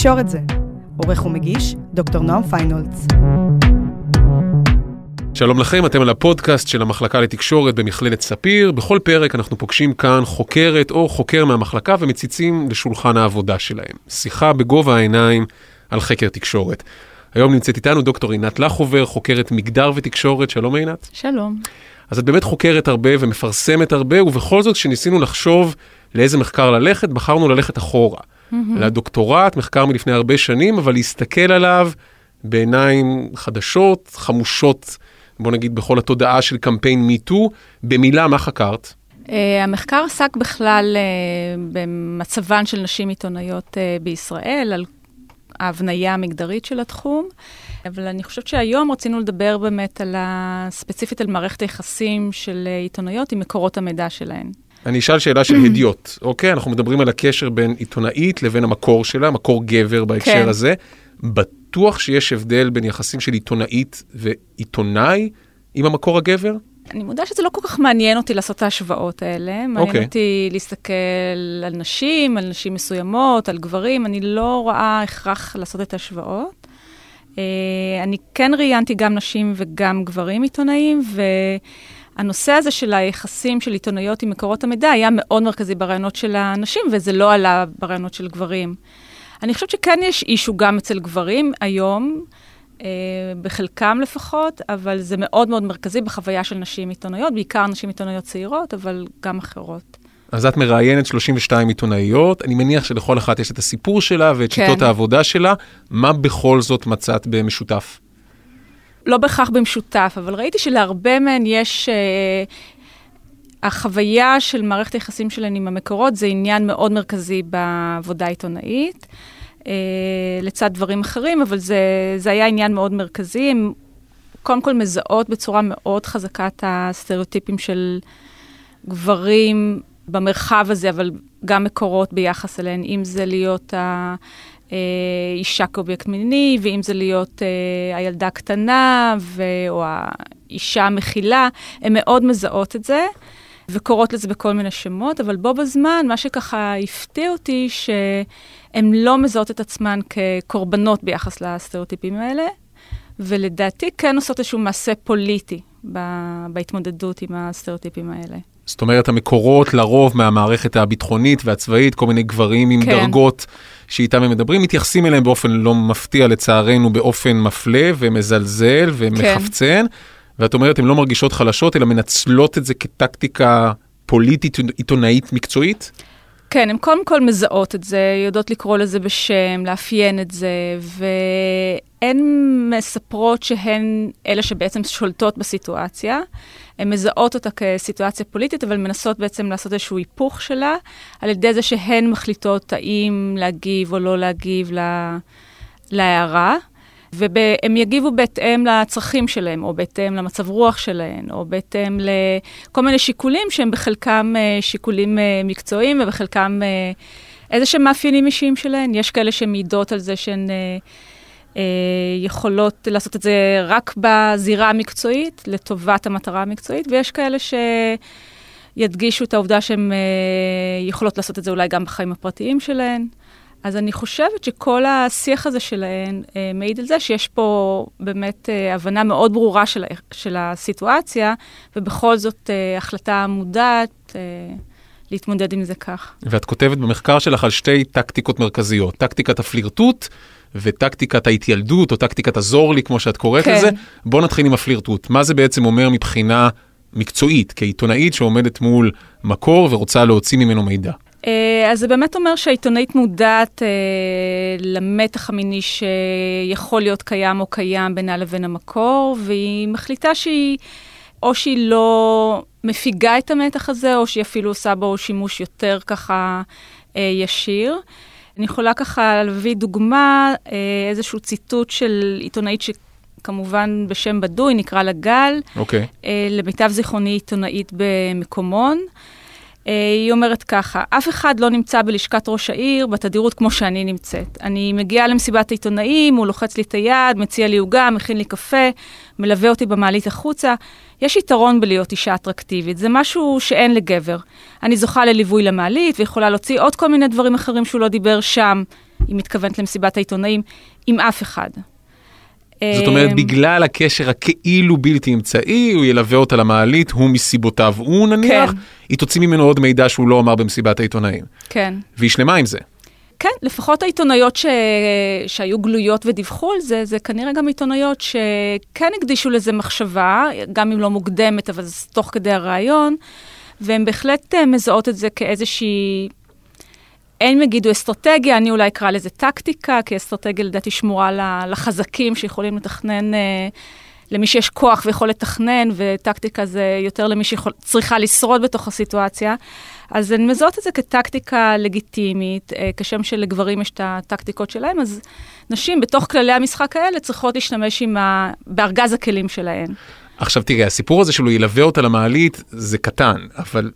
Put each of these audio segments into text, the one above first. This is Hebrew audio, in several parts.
תקשורת זה. עורך ומגיש, דוקטור נועם פיינולץ. שלום לכם, אתם על הפודקאסט של המחלקה לתקשורת במכללת ספיר. בכל פרק אנחנו פוגשים כאן חוקרת או חוקר מהמחלקה ומציצים לשולחן העבודה שלהם. שיחה בגובה העיניים על חקר תקשורת. היום נמצאת איתנו דוקטור עינת לחובר, חוקרת מגדר ותקשורת. שלום עינת. שלום. אז את באמת חוקרת הרבה ומפרסמת הרבה, ובכל זאת כשניסינו לחשוב לאיזה מחקר ללכת, בחרנו ללכת אחורה. Mm-hmm. לדוקטורט, מחקר מלפני הרבה שנים, אבל להסתכל עליו בעיניים חדשות, חמושות, בוא נגיד, בכל התודעה של קמפיין מיטו. במילה, מה חקרת? Uh, המחקר עסק בכלל uh, במצבן של נשים עיתונאיות uh, בישראל, על ההבניה המגדרית של התחום. אבל אני חושבת שהיום רצינו לדבר באמת על ה... ספציפית על מערכת היחסים של עיתונאיות עם מקורות המידע שלהן. אני אשאל שאלה של הדיוט, אוקיי? אנחנו מדברים על הקשר בין עיתונאית לבין המקור שלה, מקור גבר בהקשר כן. הזה. בטוח שיש הבדל בין יחסים של עיתונאית ועיתונאי עם המקור הגבר? אני מודה שזה לא כל כך מעניין אותי לעשות את ההשוואות האלה. מעניין okay. אוקיי. אותי להסתכל על נשים, על נשים מסוימות, על גברים. אני לא רואה הכרח לעשות את ההשוואות. Uh, אני כן ראיינתי גם נשים וגם גברים עיתונאים, והנושא הזה של היחסים של עיתונאיות עם מקורות המידע היה מאוד מרכזי ברעיונות של הנשים, וזה לא עלה ברעיונות של גברים. אני חושבת שכן יש אישו גם אצל גברים היום. אה, בחלקם לפחות, אבל זה מאוד מאוד מרכזי בחוויה של נשים עיתונאיות, בעיקר נשים עיתונאיות צעירות, אבל גם אחרות. אז את מראיינת 32 עיתונאיות, אני מניח שלכל אחת יש את הסיפור שלה ואת כן. שיטות העבודה שלה, מה בכל זאת מצאת במשותף? לא בהכרח במשותף, אבל ראיתי שלהרבה מהן יש... אה, החוויה של מערכת היחסים שלהן עם המקורות זה עניין מאוד מרכזי בעבודה עיתונאית. אה, לצד דברים אחרים, אבל זה, זה היה עניין מאוד מרכזי. הם קודם כל מזהות בצורה מאוד חזקה את הסטריאוטיפים של גברים במרחב הזה, אבל גם מקורות ביחס אליהן, אם זה להיות ה... אה, אישה כאובייקט מיני, ואם זה להיות אה, הילדה הקטנה, ו... או האישה המכילה, הן מאוד מזהות את זה. וקוראות לזה בכל מיני שמות, אבל בו בזמן, מה שככה הפתיע אותי, שהן לא מזהות את עצמן כקורבנות ביחס לסטריאוטיפים האלה, ולדעתי כן עושות איזשהו מעשה פוליטי בהתמודדות עם הסטריאוטיפים האלה. זאת אומרת, המקורות לרוב מהמערכת הביטחונית והצבאית, כל מיני גברים עם כן. דרגות שאיתם הם מדברים, מתייחסים אליהם באופן לא מפתיע, לצערנו, באופן מפלה ומזלזל ומחפצן. כן. ואת אומרת, הן לא מרגישות חלשות, אלא מנצלות את זה כטקטיקה פוליטית, עיתונאית, מקצועית? כן, הן קודם כל מזהות את זה, יודעות לקרוא לזה בשם, לאפיין את זה, והן מספרות שהן אלה שבעצם שולטות בסיטואציה. הן מזהות אותה כסיטואציה פוליטית, אבל מנסות בעצם לעשות איזשהו היפוך שלה, על ידי זה שהן מחליטות האם להגיב או לא להגיב להערה. והם יגיבו בהתאם לצרכים שלהם, או בהתאם למצב רוח שלהם, או בהתאם לכל מיני שיקולים שהם בחלקם אה, שיקולים אה, מקצועיים ובחלקם אה, איזה שהם מאפיינים אישיים שלהם. יש כאלה שמעידות על זה שהן יכולות לעשות את זה רק בזירה המקצועית, לטובת המטרה המקצועית, ויש כאלה ש... ידגישו את העובדה שהן יכולות לעשות את זה אולי גם בחיים הפרטיים שלהן. אז אני חושבת שכל השיח הזה שלהן אה, מעיד על זה שיש פה באמת אה, הבנה מאוד ברורה של, של הסיטואציה, ובכל זאת אה, החלטה מודעת אה, להתמודד עם זה כך. ואת כותבת במחקר שלך על שתי טקטיקות מרכזיות, טקטיקת הפלירטוט וטקטיקת ההתיילדות, או טקטיקת הזור לי, כמו שאת קוראת כן. לזה. בואו נתחיל עם הפלירטוט. מה זה בעצם אומר מבחינה מקצועית, כעיתונאית שעומדת מול מקור ורוצה להוציא ממנו מידע? אה, אז זה באמת אומר שהעיתונאית מודעת אה, למתח המיני שיכול להיות קיים או קיים בינה לבין המקור, והיא מחליטה שהיא, או שהיא לא מפיגה את המתח הזה, או שהיא אפילו עושה בו שימוש יותר ככה אה, ישיר. אני יכולה ככה להביא דוגמה, אה, איזשהו ציטוט של עיתונאית ש... כמובן בשם בדוי, נקרא לה גל. אוקיי. Okay. אה, למיטב זיכרוני עיתונאית במקומון. אה, היא אומרת ככה, אף אחד לא נמצא בלשכת ראש העיר בתדירות כמו שאני נמצאת. אני מגיעה למסיבת העיתונאים, הוא לוחץ לי את היד, מציע לי עוגה, מכין לי קפה, מלווה אותי במעלית החוצה. יש יתרון בלהיות אישה אטרקטיבית, זה משהו שאין לגבר. אני זוכה לליווי למעלית ויכולה להוציא עוד כל מיני דברים אחרים שהוא לא דיבר שם. היא מתכוונת למסיבת העיתונאים, עם אף אחד. זאת אומרת, בגלל הקשר הכאילו בלתי אמצעי, הוא ילווה אותה למעלית, הוא מסיבותיו, הוא נניח, כן. היא תוציא ממנו עוד מידע שהוא לא אמר במסיבת העיתונאים. כן. והיא שלמה עם זה. כן, לפחות העיתונאיות ש... שהיו גלויות ודיווחו על זה, זה כנראה גם עיתונאיות שכן הקדישו לזה מחשבה, גם אם לא מוקדמת, אבל זה תוך כדי הרעיון, והן בהחלט אה, מזהות את זה כאיזושהי, הם יגידו אסטרטגיה, אני אולי אקרא לזה טקטיקה, כי אסטרטגיה לדעתי שמורה לחזקים שיכולים לתכנן, אה, למי שיש כוח ויכול לתכנן, וטקטיקה זה יותר למי שצריכה לשרוד בתוך הסיטואציה. אז הן מזהות את זה כטקטיקה לגיטימית, אה, כשם שלגברים יש את הטקטיקות שלהם, אז נשים בתוך כללי המשחק האלה צריכות להשתמש ה... בארגז הכלים שלהן. עכשיו תראה, הסיפור הזה שלו ילווה אותה למעלית זה קטן, אבל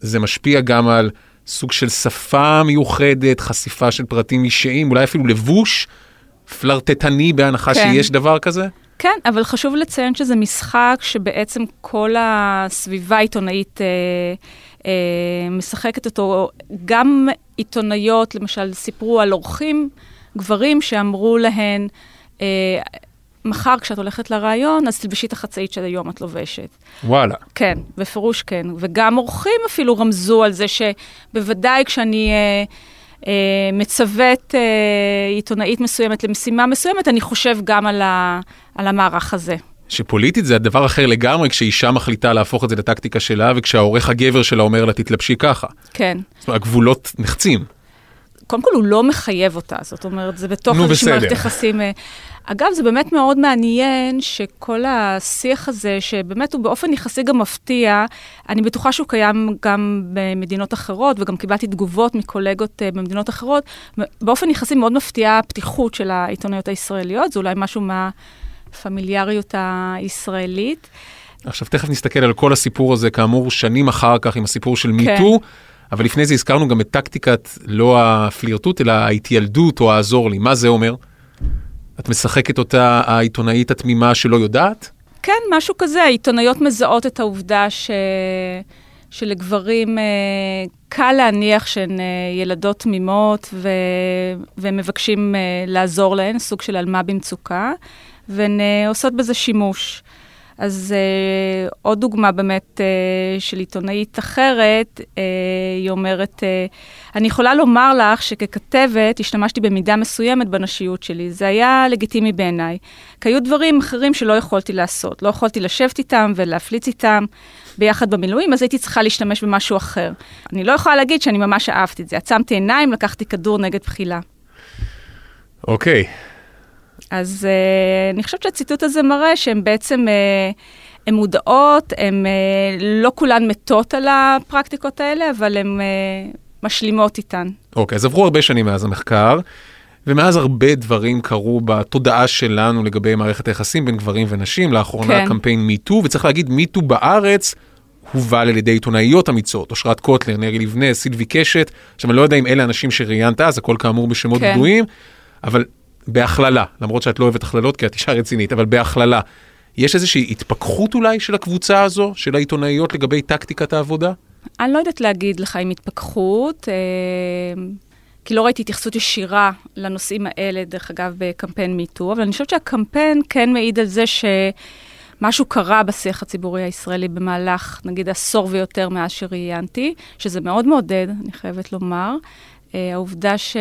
זה משפיע גם על סוג של שפה מיוחדת, חשיפה של פרטים אישיים, אולי אפילו לבוש פלרטטני בהנחה כן. שיש דבר כזה? כן, אבל חשוב לציין שזה משחק שבעצם כל הסביבה העיתונאית... אה, אה, משחקת אותו. גם עיתונאיות, למשל, סיפרו על אורחים, גברים שאמרו להן, אה, מחר כשאת הולכת לראיון, אז תלבשי את החצאית של היום את לובשת. וואלה. כן, בפירוש כן. וגם אורחים אפילו רמזו על זה שבוודאי כשאני... אה, אה, מצוות אה, עיתונאית מסוימת למשימה מסוימת, אני חושב גם על, ה, על המערך הזה. שפוליטית זה הדבר אחר לגמרי כשאישה מחליטה להפוך את זה לטקטיקה שלה וכשהעורך הגבר שלה אומר לה תתלבשי ככה. כן. זאת אומרת, הגבולות נחצים. קודם כל הוא לא מחייב אותה, זאת אומרת, זה בתוך איזושהי מערכת יחסים. אה, אגב, זה באמת מאוד מעניין שכל השיח הזה, שבאמת הוא באופן יחסי גם מפתיע, אני בטוחה שהוא קיים גם במדינות אחרות, וגם קיבלתי תגובות מקולגות אה, במדינות אחרות, באופן יחסי מאוד מפתיעה הפתיחות של העיתונאיות הישראליות, זה אולי משהו מה... הפמיליאריות הישראלית. עכשיו תכף נסתכל על כל הסיפור הזה, כאמור, שנים אחר כך עם הסיפור של מיטו, כן. אבל לפני זה הזכרנו גם את טקטיקת, לא הפלירטוט, אלא ההתיילדות או העזור לי. מה זה אומר? את משחקת אותה העיתונאית התמימה שלא יודעת? כן, משהו כזה. העיתונאיות מזהות את העובדה ש... שלגברים אה, קל להניח שהן אה, ילדות תמימות ו... והם מבקשים אה, לעזור להן, סוג של אלמה במצוקה. והן עושות בזה שימוש. אז uh, עוד דוגמה באמת uh, של עיתונאית אחרת, uh, היא אומרת, uh, אני יכולה לומר לך שככתבת השתמשתי במידה מסוימת בנשיות שלי, זה היה לגיטימי בעיניי. כי היו דברים אחרים שלא יכולתי לעשות, לא יכולתי לשבת איתם ולהפליץ איתם ביחד במילואים, אז הייתי צריכה להשתמש במשהו אחר. אני לא יכולה להגיד שאני ממש אהבתי את זה, עצמתי עיניים, לקחתי כדור נגד בחילה. אוקיי. Okay. אז uh, אני חושבת שהציטוט הזה מראה שהן בעצם, uh, הן מודעות, הן uh, לא כולן מתות על הפרקטיקות האלה, אבל הן uh, משלימות איתן. אוקיי, okay, אז עברו הרבה שנים מאז המחקר, ומאז הרבה דברים קרו בתודעה שלנו לגבי מערכת היחסים בין גברים ונשים. לאחרונה כן. קמפיין מיטו, וצריך להגיד, מיטו בארץ הובל על ידי עיתונאיות אמיצות, אושרת קוטלר, נרי לבנה, סילבי קשת. עכשיו, אני לא יודע אם אלה אנשים שראיינת אז, הכל כאמור בשמות כן. גדועים, אבל בהכללה, למרות שאת לא אוהבת הכללות כי את אישה רצינית, אבל בהכללה, יש איזושהי התפכחות אולי של הקבוצה הזו, של העיתונאיות לגבי טקטיקת העבודה? אני לא יודעת להגיד לך עם התפכחות, אה, כי לא ראיתי התייחסות ישירה לנושאים האלה, דרך אגב, בקמפיין מיטו, אבל אני חושבת שהקמפיין כן מעיד על זה שמשהו קרה בשיח הציבורי הישראלי במהלך, נגיד, עשור ויותר מאז שראיינתי, שזה מאוד מעודד, אני חייבת לומר. אה, העובדה ש...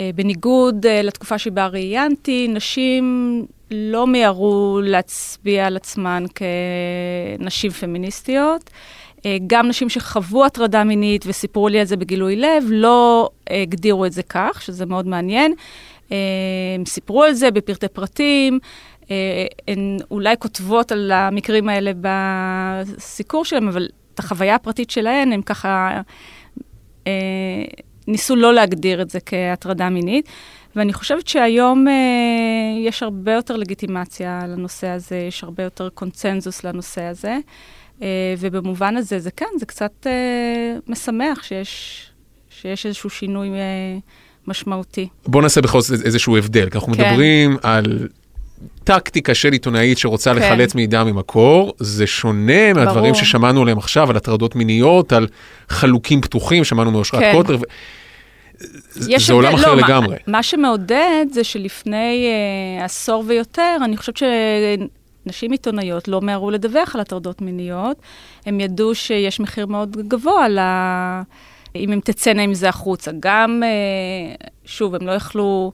אה, בניגוד אה, לתקופה שבה ראיינתי, נשים לא מיהרו להצביע על עצמן כנשים פמיניסטיות. אה, גם נשים שחוו הטרדה מינית וסיפרו לי על זה בגילוי לב, לא הגדירו את זה כך, שזה מאוד מעניין. הם סיפרו על זה בפרטי פרטים, הן אולי כותבות על המקרים האלה בסיקור שלהם, אבל את החוויה הפרטית שלהן, הם ככה... ניסו לא להגדיר את זה כהטרדה מינית. ואני חושבת שהיום אה, יש הרבה יותר לגיטימציה לנושא הזה, יש הרבה יותר קונצנזוס לנושא הזה. אה, ובמובן הזה, זה כן, זה קצת אה, משמח שיש, שיש איזשהו שינוי אה, משמעותי. בוא נעשה בכל זאת איזשהו הבדל, כי אנחנו כן. מדברים על טקטיקה של עיתונאית שרוצה כן. לחלץ מידע ממקור, זה שונה ברור. מהדברים ששמענו עליהם עכשיו, על הטרדות מיניות, על חלוקים פתוחים, שמענו מאושרת כן. קוטר. ו... זה עולם אחר לא, לגמרי. מה, מה שמעודד זה שלפני uh, עשור ויותר, אני חושבת שנשים עיתונאיות לא מהרו לדווח על הטרדות מיניות. הם ידעו שיש מחיר מאוד גבוה ל... אם הם תצאנה עם זה החוצה. גם, uh, שוב, הם לא יכלו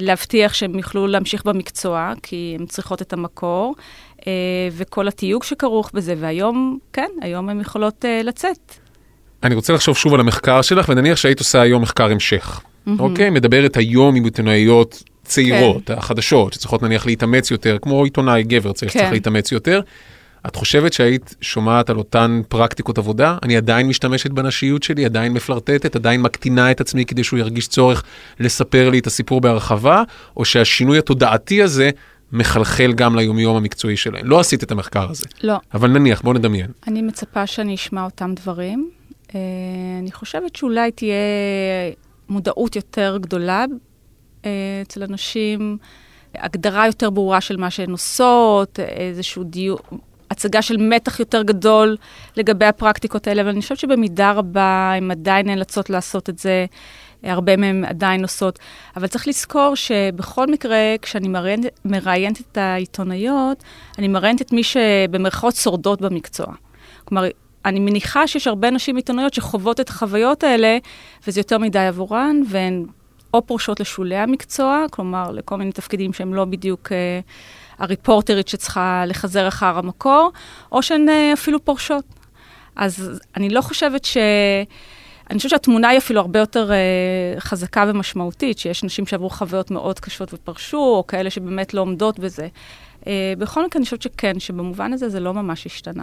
להבטיח שהם יוכלו להמשיך במקצוע, כי הן צריכות את המקור, uh, וכל התיוג שכרוך בזה, והיום, כן, היום הן יכולות uh, לצאת. אני רוצה לחשוב שוב על המחקר שלך, ונניח שהיית עושה היום מחקר המשך. Mm-hmm. אוקיי? מדברת היום עם עיתונאיות צעירות, כן. החדשות, שצריכות נניח להתאמץ יותר, כמו עיתונאי גבר צריך, כן. צריך להתאמץ יותר. את חושבת שהיית שומעת על אותן פרקטיקות עבודה? אני עדיין משתמשת בנשיות שלי, עדיין מפלרטטת, עדיין מקטינה את עצמי כדי שהוא ירגיש צורך לספר לי את הסיפור בהרחבה, או שהשינוי התודעתי הזה מחלחל גם ליומיום המקצועי שלהם. לא עשית את המחקר הזה. לא. אבל נניח, בוא נדמיין. אני מצפה שאני אשמע אותם דברים. אה, אני חושבת שאולי תהיה מודעות יותר גדולה אה, אצל אנשים, הגדרה יותר ברורה של מה שהן עושות, איזשהו דיוק, הצגה של מתח יותר גדול לגבי הפרקטיקות האלה, אבל אני חושבת שבמידה רבה הן עדיין נאלצות לעשות את זה. הרבה מהן עדיין עושות. אבל צריך לזכור שבכל מקרה, כשאני מראיינת, מראיינת את העיתונאיות, אני מראיינת את מי שבמרכאות שורדות במקצוע. כלומר, אני מניחה שיש הרבה נשים עיתונאיות שחוות את החוויות האלה, וזה יותר מדי עבורן, והן או פורשות לשולי המקצוע, כלומר, לכל מיני תפקידים שהם לא בדיוק אה, הריפורטרית שצריכה לחזר אחר המקור, או שהן אה, אפילו פורשות. אז אני לא חושבת ש... אני חושבת שהתמונה היא אפילו הרבה יותר אה, חזקה ומשמעותית, שיש נשים שעברו חוויות מאוד קשות ופרשו, או כאלה שבאמת לא עומדות בזה. Uh, בכל מקרה, אני חושבת שכן, שבמובן הזה זה לא ממש השתנה.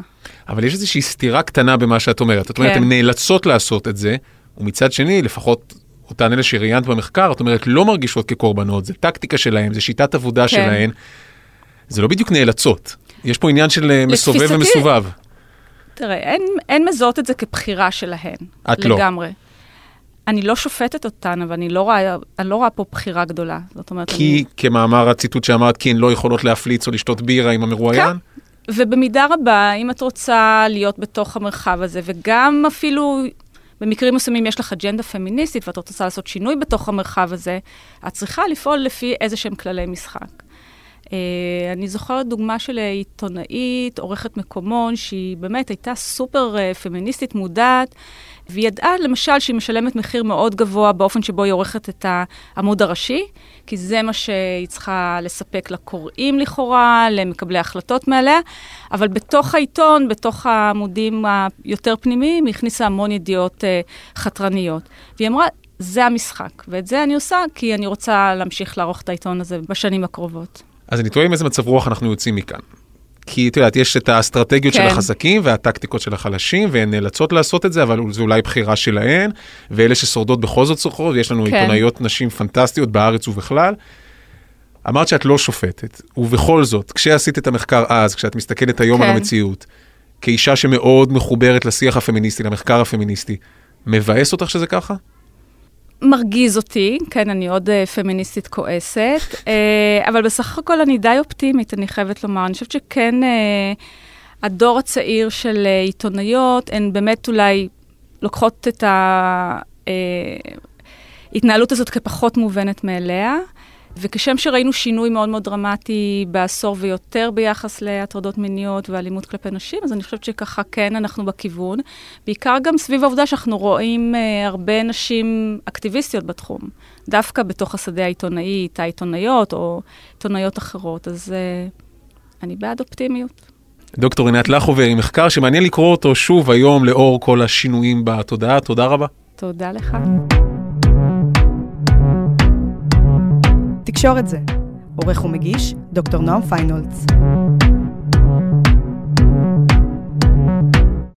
אבל יש איזושהי סתירה קטנה במה שאת אומרת. את אומרת, כן. הן נאלצות לעשות את זה, ומצד שני, לפחות אותן אלה שראיינת במחקר, את אומרת, לא מרגישות כקורבנות, זה טקטיקה שלהן, זה שיטת עבודה כן. שלהן. זה לא בדיוק נאלצות. יש פה עניין של אה, מסובב ומסובב. תראה, אין, אין מזהות את זה כבחירה שלהן. את לגמרי. לא. לגמרי. אני לא שופטת אותן, אבל אני לא רואה, אני לא רואה פה בחירה גדולה. זאת אומרת, כי, אני... כמאמר הציטוט שאמרת, כי הן לא יכולות להפליץ או לשתות בירה עם המרואיין? כן, ובמידה רבה, אם את רוצה להיות בתוך המרחב הזה, וגם אפילו במקרים מסוימים יש לך אג'נדה פמיניסטית ואת רוצה לעשות שינוי בתוך המרחב הזה, את צריכה לפעול לפי איזה שהם כללי משחק. Uh, אני זוכרת דוגמה של עיתונאית, עורכת מקומון, שהיא באמת הייתה סופר uh, פמיניסטית מודעת, והיא ידעה למשל שהיא משלמת מחיר מאוד גבוה באופן שבו היא עורכת את העמוד הראשי, כי זה מה שהיא צריכה לספק לקוראים לכאורה, למקבלי החלטות מעליה, אבל בתוך העיתון, בתוך העמודים היותר פנימיים, היא הכניסה המון ידיעות uh, חתרניות. והיא אמרה, זה המשחק, ואת זה אני עושה כי אני רוצה להמשיך לערוך את העיתון הזה בשנים הקרובות. אז אני תוהה עם איזה מצב רוח אנחנו יוצאים מכאן. כי את יודעת, יש את האסטרטגיות כן. של החזקים והטקטיקות של החלשים, והן נאלצות לעשות את זה, אבל זו אולי בחירה שלהן, ואלה ששורדות בכל זאת שוכרות, ויש לנו כן. עיתונאיות נשים פנטסטיות בארץ ובכלל. אמרת שאת לא שופטת, ובכל זאת, כשעשית את המחקר אז, כשאת מסתכלת היום כן. על המציאות, כאישה שמאוד מחוברת לשיח הפמיניסטי, למחקר הפמיניסטי, מבאס אותך שזה ככה? מרגיז אותי, כן, אני עוד uh, פמיניסטית כועסת, uh, אבל בסך הכל אני די אופטימית, אני חייבת לומר. אני חושבת שכן, uh, הדור הצעיר של uh, עיתונאיות, הן באמת אולי לוקחות את ההתנהלות הזאת כפחות מובנת מאליה. וכשם שראינו שינוי מאוד מאוד דרמטי בעשור ויותר ביחס להטרדות מיניות ואלימות כלפי נשים, אז אני חושבת שככה כן אנחנו בכיוון. בעיקר גם סביב העובדה שאנחנו רואים אה, הרבה נשים אקטיביסטיות בתחום, דווקא בתוך השדה העיתונאי, תא עיתונאיות או עיתונאיות אחרות, אז אה, אני בעד אופטימיות. דוקטור עינת לחובר עם מחקר שמעניין לקרוא אותו שוב היום לאור כל השינויים בתודעה. תודה רבה. תודה לך. תקשורת זה. עורך ומגיש, דוקטור נועם פיינולץ.